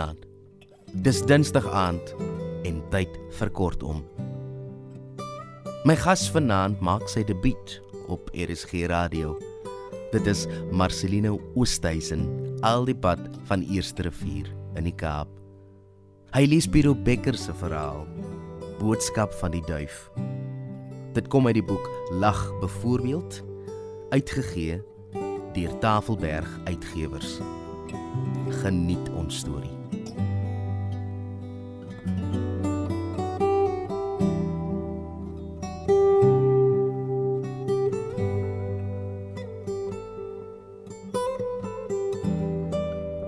Goeienaand. Dis Dinsdag aand en tyd vir kortom. My gas vanaand maak sy debuut op RSG Radio. Dit is Marcelino Oosthuizen, al die pad van Eerste Rivier in die Kaap. Hy lees Piero Becker se verhaal Boodskap van die duif. Dit kom uit die boek Lag byvoorbeeld uitgegee deur Tafelberg Uitgewers. Geniet ons storie.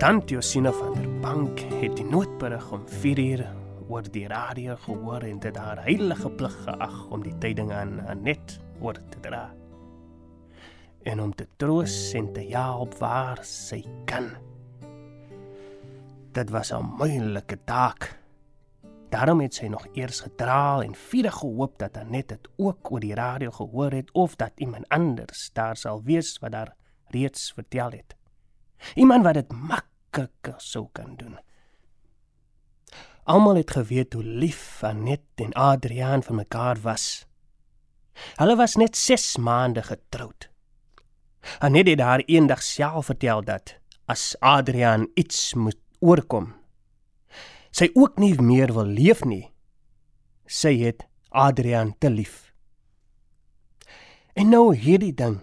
Tante Josina van der Bank het die noodberig om 4 uur oor die radio gehoor en dit haar heilige plig geag om die tyding aan Anet oor te dra. En om te troos en te help waar sy kan. Dit was 'n moeilike taak. Daarom het sy nog eers gedraal en vurig gehoop dat Anet dit ook oor die radio gehoor het of dat iemand anders daar sal wees wat daar reeds vertel het. Iemand wat dit mak makliker sou kan doen. Almal het geweet hoe lief Anet en Adrian vir mekaar was. Hulle was net 6 maande getroud. Anet het haar eendag self vertel dat as Adrian iets moet oorkom, sy ook nie meer wil leef nie. Sy het Adrian te lief. En nou hierdie ding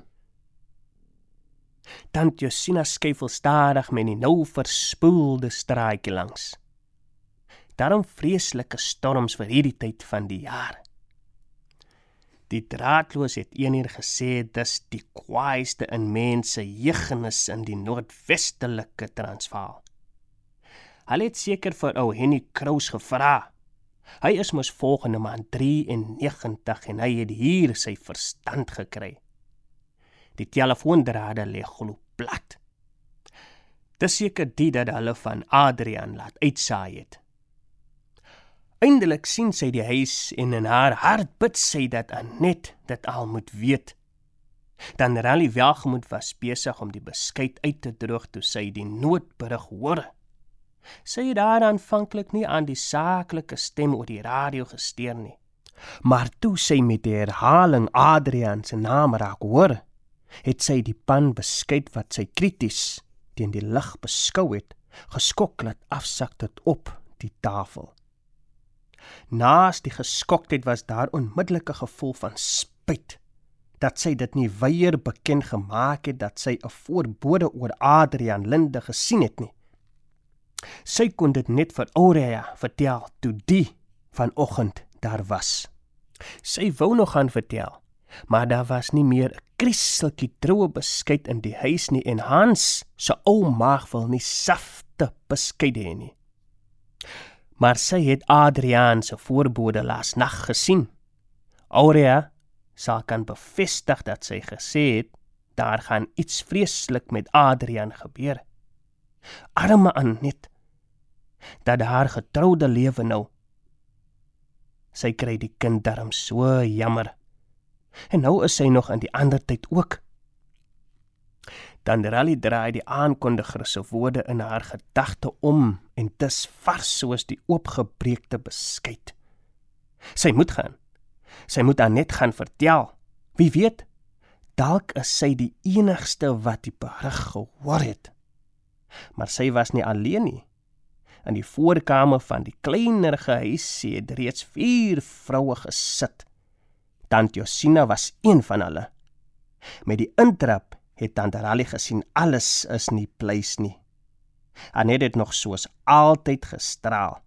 Tant Josina skuifel stadig met die nou verspoelde straatjie langs. Daarom vreeslike storms vir hierdie tyd van die jaar. Die draadloos het eener gesê dis die kwaaiste in mense jeugenis in die noordwestelike Transvaal. Hulle het seker vir ou Henny Kraus gevra. Hy is mos volgende maand 93 en hy het hier sy verstand gekry. Die telefoondrade lê glo plat. Dis seker die dat hulle van Adrian laat uitsaai het. Eindelik sien sy die huis en in haar hart bid sy dat Anet dit al moet weet. Dan Rally Welgemoed was besig om die beskuit uit te droog toe sy die noodberig hoor. Sy het daar aanvanklik nie aan die saaklike stem oor die radio gesteer nie. Maar toe sy met die herhaling Adrian se naam raak hoor, het sy die pan beskuit wat sy krities teen die lig beskou het, geskok laat afsak tot op die tafel. Naas die geskoktheid was daar onmiddellike gevoel van spyt dat sy dit nie weier bekend gemaak het dat sy 'n voorbode oor Adrian Linde gesien het nie. Sy kon dit net vir Aurea vertel toe die vanoggend daar was. Sy wou nog gaan vertel, maar daar was nie meer 'n krieseltjie troue beskuit in die huis nie en Hans se ou maag wil nie safte beskuit hê nie. Maar sy het Adrian se voorbode laas nag gesien. Aurea sal kan bevestig dat sy gesê het daar gaan iets vreeslik met Adrian gebeur. Arme Anet dat haar getroude lewe nou sy kry die kind darm so jammer En nou is sy nog in die ander tyd ook. Dan rally draai die aankondiger se woorde in haar gedagte om en dis vars soos die oopgebreekte beskuit. Sy moet gaan. Sy moet aan net gaan vertel. Wie weet, dalk is sy die enigste wat die berig gehoor het. Maar sy was nie alleen nie. In die voorkamer van die kleiner huis het reeds 4 vroue gesit. Tant Josina was een van hulle. Met die intrap het Tant Rally gesien alles is nie pleis nie. Anet het nog soos altyd gestraal.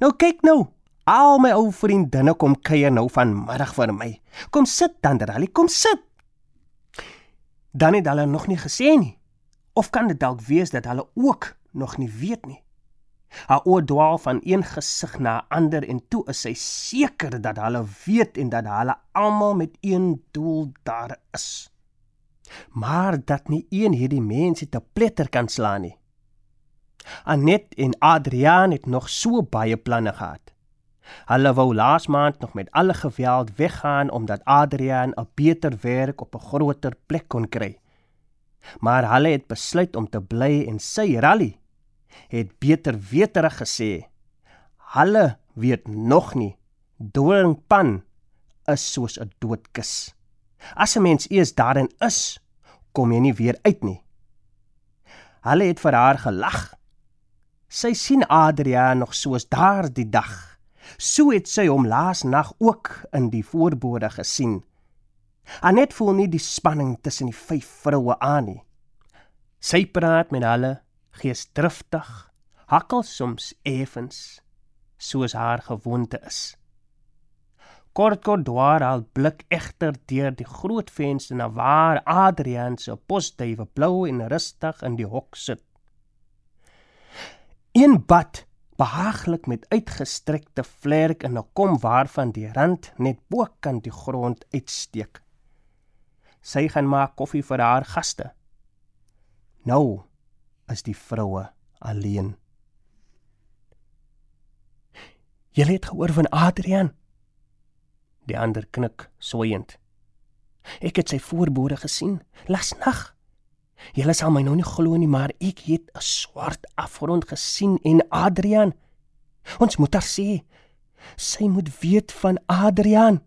Nou kyk nou, al my ou vriendinne kom kuier nou vanmiddag vir my. Kom sit Tant Rally, kom sit. Dan het hulle nog nie gesê nie. Of kan dit dalk wees dat hulle ook nog nie weet nie? Haar oë dwaal van een gesig na 'n ander en toe is sy seker dat hulle weet en dat hulle almal met een doel daar is. Maar dat nie een hierdie mense te pletter kan slaan nie. Anet en Adrian het nog so baie planne gehad. Hulle wou laas maand nog met alle geweld weggaan omdat Adrian 'n beter werk op 'n groter plek kon kry. Maar hulle het besluit om te bly en sy rally het beter weterig gesê: "Hulle weet nog nie. Doringpan is soos 'n doodkus. As 'n mens eers daarin is, kom jy nie weer uit nie." Hulle het vir haar gelag. Sy sien Adrian nog soos daardie dag. So het sy hom laas nag ook in die voorbode gesien. Anet voel nie die spanning tussen die vyf vroue aan nie. Sy praat met hulle geesdriftig, hakkel soms effens soos haar gewoonte is. Kort kort dwaar al blik egter deur die groot venster na waar Adrian se posduwe blou en rustig in die hok sit. Een bad behaaglik met uitgestrekte vlerk in 'n kom waarvan die rand net bokant die grond uitsteek. Sy gaan maak koffie vir haar gaste. Nou is die vroue alleen. Jy het gehoor van Adrian? Die ander knik swyend. Ek het sy voorbode gesien las nag. Julle sal my nou nie glo nie, maar ek het 'n swart afgrond gesien en Adrian. Ons moet haar sê. Sy moet weet van Adrian.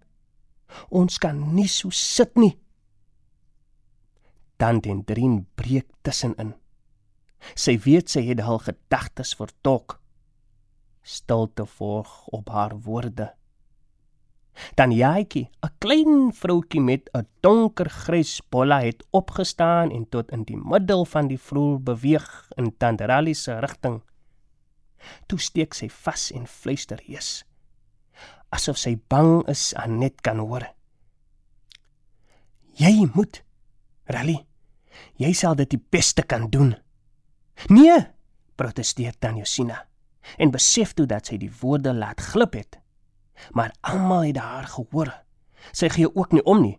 Ons kan nie so sit nie. Dan den drin breek tussenin. Sy weet sy het al gedagtes vertok. Stilte volg op haar woorde. Dan Jaaitjie, 'n klein vroutjie met 'n donker grys bolla het opgestaan en tot in die middel van die vloer beweeg in Tandarali se rigting. Toe steek sy vas en fluister hees, asof sy bang is aan net kan hoor. Jy moet, Rally. Jy sal dit die beste kan doen. Nee, protesteer Tanjosina en besef toe dat sy die woorde laat glip het. Maar almal het haar gehoor. Sy gee ook nie om nie.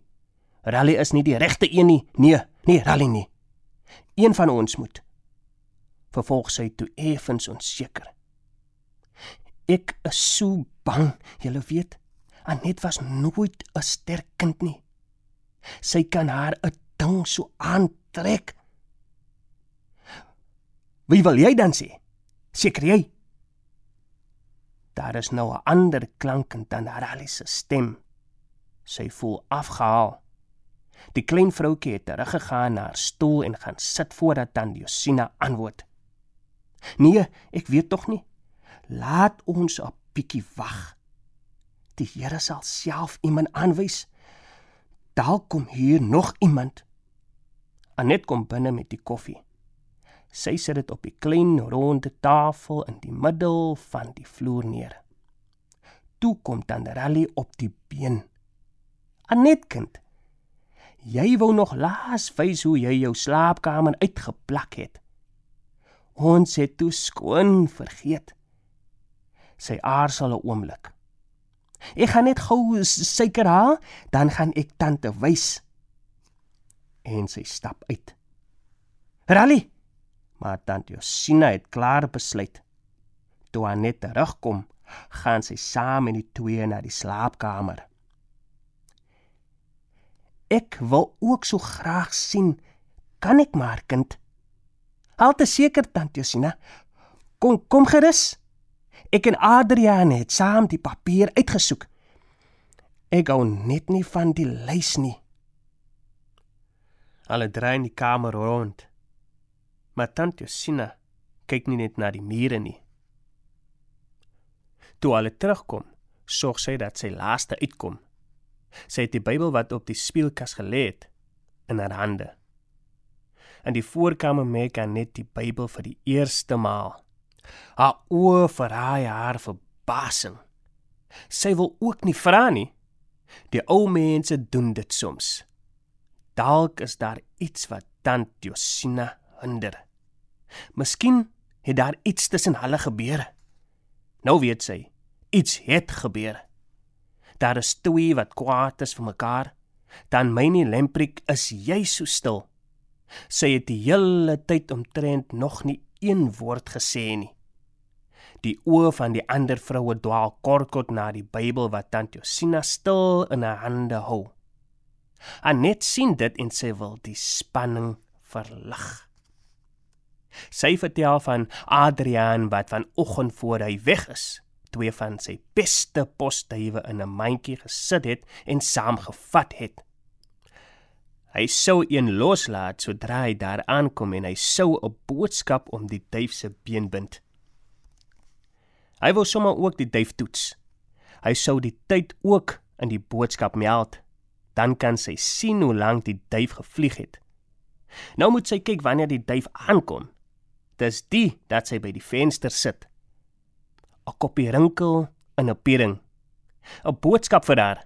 Rally is nie die regte een nie. Nee, nee, Rally nie. Een van ons moet. Vervolg sy toe effens onseker. Ek is so bang, jy weet. Anet was nooit 'n sterk kind nie. Sy kan haar 'n ding so aantrek Wie wil jy dan sê? Seker jy? Daar is nou 'n ander klank in Tandarali se stem. Sy voel afgehaal. Die klein vroutjie het teruggegaan na haar stoel en gaan sit voordat Tannie Josina antwoord. Nee, ek weet tog nie. Laat ons 'n bietjie wag. Die Here sal self iemand aanwys. Dalk kom hier nog iemand. Anet kom binne met die koffie. Sy sit dit op die klein ronde tafel in die middel van die vloer neer. Toe kom Tandarelli op die been. Anet kind. Jy wou nog laas wys hoe jy jou slaapkamer uitgeplak het. Ons het toe skoon vergeet. Sy aarsel 'n oomblik. Ek gaan net gou suiker haal, dan gaan ek tante wys. En sy stap uit. Rally, maar tant Josina het klaar besluit. Toe hy net terugkom, gaan sy saam met die twee na die slaapkamer. Ek wil ook so graag sien, kan ek maar kind? Halte seker tant Josina. Kom kom gerus. Ek en Adrian het saam die papier uitgesoek. Ek gou net nie van die lys nie. Hulle draai in die kamer rond maar tante Sina kyk nie net na die mure nie. Toe hulle terugkom, sorg sy dat sy laaste uitkom. Sy het die Bybel wat op die spieelkas gelê het in haar hande. In die voorkamer merk hy net die Bybel vir die eerste maal. Haar oë verraai haar verbasing. Sy wil ook nie vra nie. Die ou mense doen dit soms. Dalk is daar iets wat tant Josina hinder. Miskien het daar iets tussen hulle gebeur. Nou weet sy, iets het gebeur. Daar is twee wat kwaad is vir mekaar. Dan myne Lemprik is jy so stil. Sy het die hele tyd omtrent nog nie een woord gesê nie. Die oë van die ander vroue dwaal kortkort na die Bybel wat Tante Josina stil in haar hande hou. Anet sien dit en sy wil die spanning verlig. Sy vertel van Adrian wat vanoggend voor hy weg is, twee van sy beste posduwe in 'n mandjie gesit het en saamgevat het. Hy sou een loslaat sodra hy daar aankom en hy sou 'n boodskap om die duif se been bind. Hy wou sommer ook die duif toets. Hy sou die tyd ook in die boodskap meld. Dan kan sy sien hoe lank die duif gevlieg het. Nou moet sy kyk wanneer die duif aankom. Dis die dat sy by die venster sit. 'n Koppie rinkel in 'n piering. 'n Boodskap vir haar.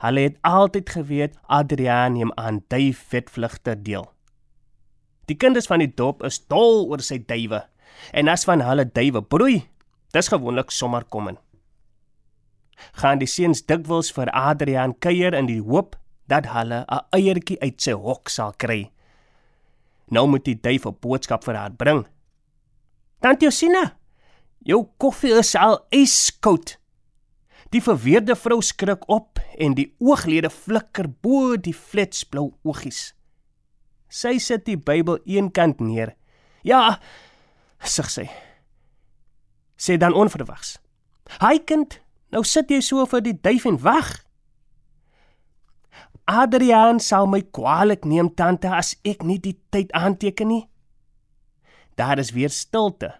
Hulle het altyd geweet Adriaan neem aan duif vetvlugte deel. Die kinders van die dorp is dol oor sy duwe en as van hulle duwe broei, dis gewoonlik sommer kom in. Gaan die seuns dikwels vir Adriaan kuier in die hoop dat hulle 'n eiertjie uit sy hok sal kry. Nou moet die duif 'n boodskap vir haar bring. Tantie Osina, jou koffie is al yskoud. Die verweerde vrou skrik op en die ooglede flikker bo die flitsblou oogies. Sy sit die Bybel eenkant neer. "Ja," sug sy. Sê dan onverwags. "Haai kind, nou sit jy so vir die duif en wag." Adrian sal my kwaadlik neem tante as ek nie die tyd aanteken nie. Daar is weer stilte,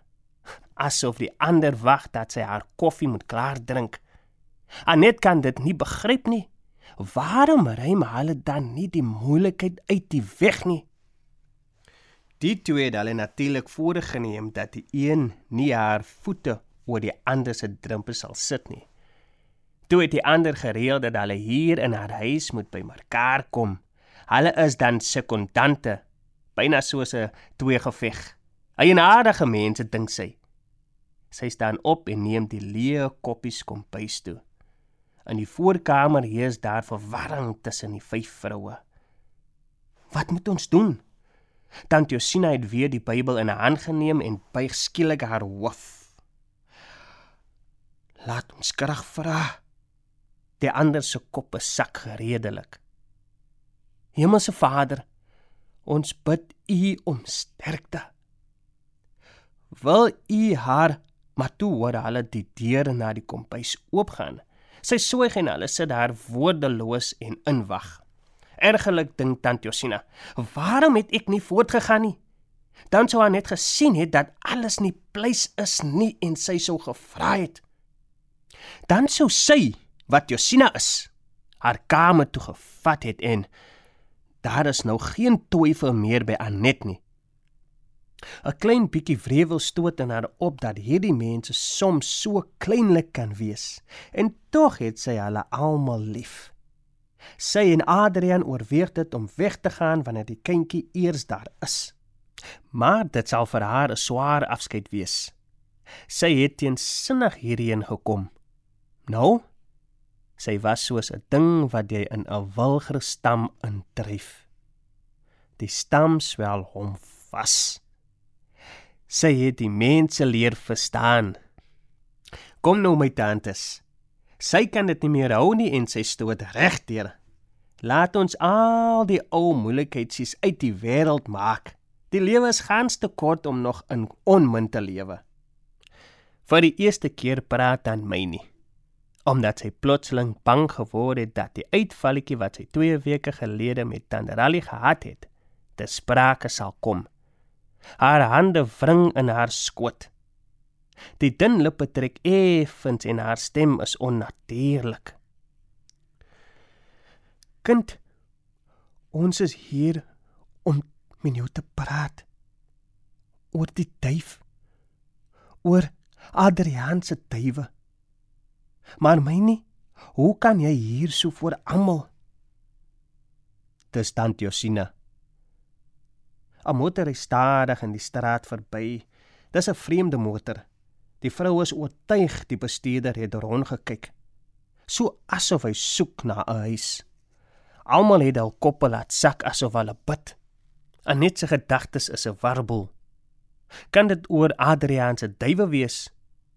asof die ander wag dat sy haar koffie moet klaar drink. Anet kan dit nie begryp nie. Waarom ruim hulle dan nie die moeilikheid uit die weg nie? Die twee het hulle natuurlik voorgeneem dat die een nie haar voete oor die ander se drempel sal sit nie. Toe het die ander gereël dat hulle hier in haar huis moet bymekaar kom. Hulle is dan sekondante, byna soos 'n twee geveg. Eienaardige mense dink sy. Sy staan op en neem die leë koppies kompuis toe. In die voorkamer heers daar verwarring tussen die vyf vroue. Wat moet ons doen? Tant Josina het weer die Bybel in 'n hand geneem en buig skielik haar hoof. Laat ons krag vra. Die ander se koppe sak geredelik. Hemelse Vader, ons bid U om sterkte. Wil U haar maar toe hoor hulle die deure na die kompuis oopgaan. Sy swyg en hulle sit daar woordeloos en inwag. Ergelik dink tant Josina, "Waarom het ek nie voortgegaan nie? Dan sou haar net gesien het dat alles nie pleis is nie en sy sou gevra het. Dan sou sy, wat Josina is, haar kamer toe gevat het en daar is nou geen twyfel meer by Anet nie. 'n Klein bietjie wrevel stoot in haar op dat hierdie mense soms so kleinlik kan wees en tog het sy hulle almal lief. Sy en Adrian oorweeg dit om weg te gaan wanneer die kindjie eers daar is. Maar dit sal vir haar 'n swaar afskeid wees. Sy het teensinnig hierheen gekom. Nou, sy was soos 'n ding wat jy in 'n wilger stam indryf. Die stam swel hom vas. Sy het die mense leer verstaan. Kom nou my tantes. Sy kan dit nie meer hou nie en sy stoot regdeur. Laat ons al die ou moeilikheidsies uit die wêreld maak. Die lewe is gans te kort om nog in onmin te lewe. Vir die eerste keer praat dan my nie. Omdat sy plotseling bang geword het dat die uitvalletjie wat sy 2 weke gelede met Tandarali gehad het, te sprake sal kom. Haar hande wring in haar skoot. Die dun lippe trek effens en haar stem is onnatuurlik. Kind, ons is hier om met jou te praat oor die duif. Oor Adriaan se duwe. Maar my nie, hoe kan jy hier so voor almal? Dis tant Josina. 'n motor ry stadig in die straat verby. Dis 'n vreemde motor. Die vrou is oortuig die bestuurder het rondgekyk. So asof hy soek na 'n huis. Almal het hul koppe laat sak asof hulle bid. En net se gedagtes is 'n warbel. Kan dit oor Adriaan se duwe wees?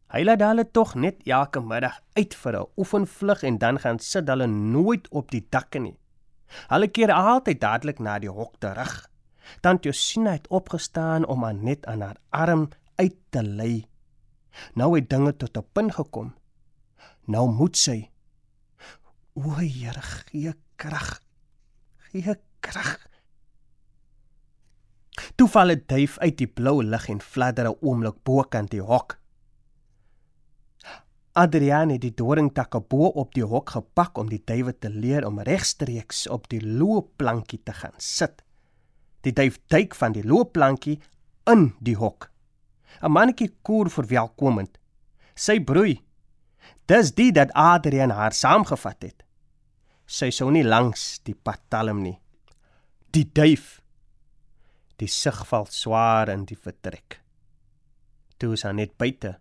Hy laat hulle tog net elke middag uit vir 'n oefenvlug en dan gaan sit hulle nooit op die dakke nie. Hulle keer altyd dadelik na die hok terug. Tant Josina het opgestaan om Anet aan haar arm uit te lei. Nou het dinge tot 'n punt gekom. Nou moet sy O Here, gee krag. Gee krag. Toe val 'n duif uit die blou lug en fladder 'n oomblik bokant die hok. Adrian het die doringtakke bo op die hok gepak om die duwe te leer om regstreeks op die loopplankie te gaan sit. Die duif duik van die loopplankie in die hok. 'n Mannetjie koer verwelkomend. Sy broei. Dis die dat Adrian haar saamgevat het. Sy sou nie langs die pad talm nie. Die duif Die sig val swaar in die vertrek. Toe is hy net buite.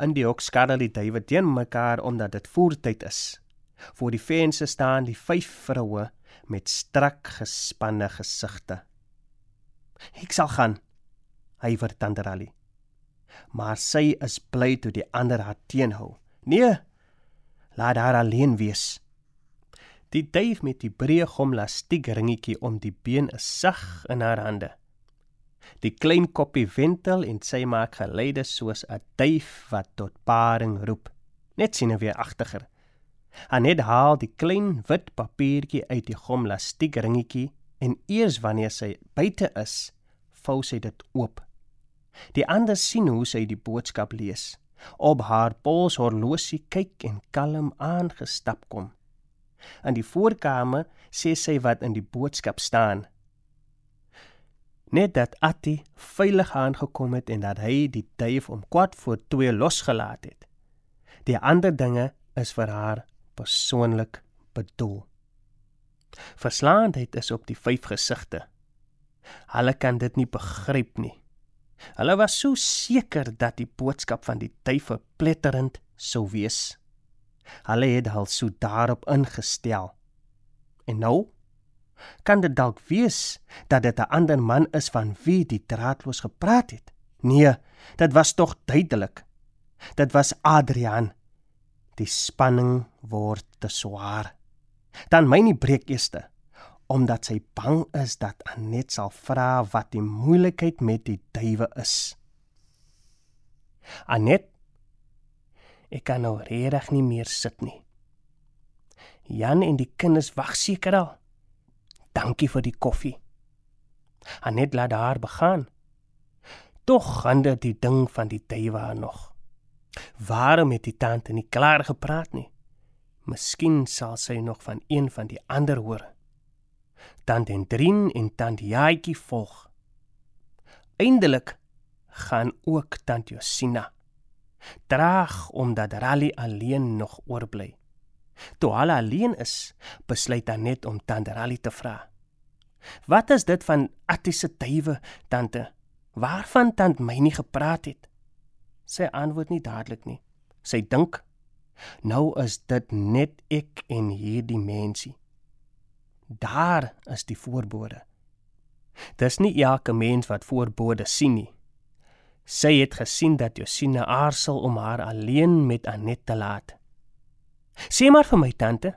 In die hok skarrel die duwe teen mekaar omdat dit voertyd is. Voor die venster staan die vyf vroue met strak gespanne gesigte. Ek sal gaan, vir Tanderali. Maar sy is bly toe die ander haar teenhou. Nee, laat haar alleen wees. Die duif met die breë gomlastiek ringetjie om die been is sag in haar hande. Die klein koppie wentel en sy maak geluide soos 'n duif wat tot paring roep. Net sien weer agtiger. Anet haal die klein wit papiertjie uit die gomlastiek ringetjie en eers wanneer sy buite is, vou sy dit oop. Die ander sien hoe sy die boodskap lees. Op haar polshorlosie kyk en kalm aangestap kom. In die voorkamer sê sy wat in die boodskap staan net dat Atti veilig aangekom het en dat hy die duif om kwart voor 2 losgelaat het. Die ander dinge is vir haar persoonlik bedoel. Verslaandheid is op die vyf gesigte. Hulle kan dit nie begryp nie. Hulle was so seker dat die boodskap van die duif verpletterend sou wees. Hulle het al so daarop ingestel. En nou kan dit dalk wees dat dit 'n ander man is van wie die draadloos gepraat het. Nee, dit was tog duidelik. Dit was Adrian. Die spanning word te swaar. Dan myne breek eerste omdat sy bang is dat Anet sal vra wat die moeilikheid met die duwe is. Anet ek kan nou regtig nie meer sit nie. Jan en die kinders wag seker al. Dankie vir die koffie. Anet laat haar begaan. Tog hande die ding van die duiwe nog. Waarom het die tante nie klaar gepraat nie? Miskien sal sy nog van een van die ander hoor. Dan den drin en dan die jaaitjie volg. Eindelik gaan ook tant Josina. Draag omdat Rally alleen nog oorbly. Toe hulle alleen is, besluit hy net om tante Rally te vra. Wat is dit van Attie duwe, tante? Waarvan tant my nie gepraat het? Sy antwoord nie dadelik nie. Sy dink nou is dit net ek en hierdie mensie. Daar is die voorbode. Dis nie elke mens wat voorbode sien nie. Sy het gesien dat Josina aarsel om haar alleen met Anet te laat. Sê maar vir my tante.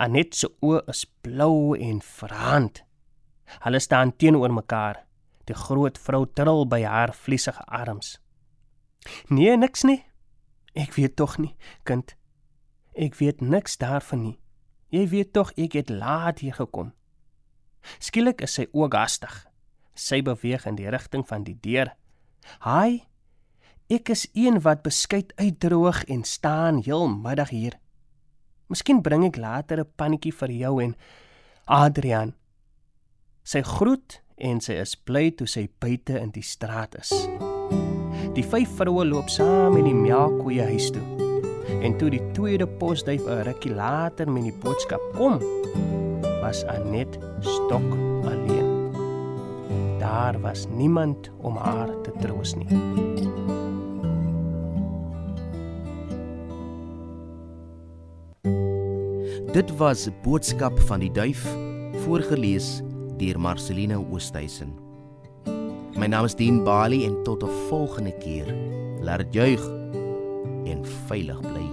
Anet se oë is blou en verhand. Hulle staan teenoor mekaar. Die groot vrou trill by haar vliesige arms. Nee, niks nie. Ek weet tog nie, kind. Ek weet niks daarvan nie. Jy weet tog ek het laat hier gekom. Skielik is sy oog hastig. Sy beweeg in die rigting van die deur. "Haai, Ek is een wat beskuit uitdroog en staan heel middag hier. Miskien bring ek later 'n pannetjie vir jou en Adrian. Sy groet en sy is bly toe sy buite in die straat is. Die vyf vroue loop saam in die melkkoeie huis toe. En toe die tweede posduif 'n rukkie later met die boodskap kom, was Anet stok alleen. Daar was niemand om haar te troos nie. Dit was 'n boodskap van die duif, voorgeles deur Marceline Oosthuizen. My naam is Dean Bali en tot 'n volgende keer. Laat dit juig en veilig bly.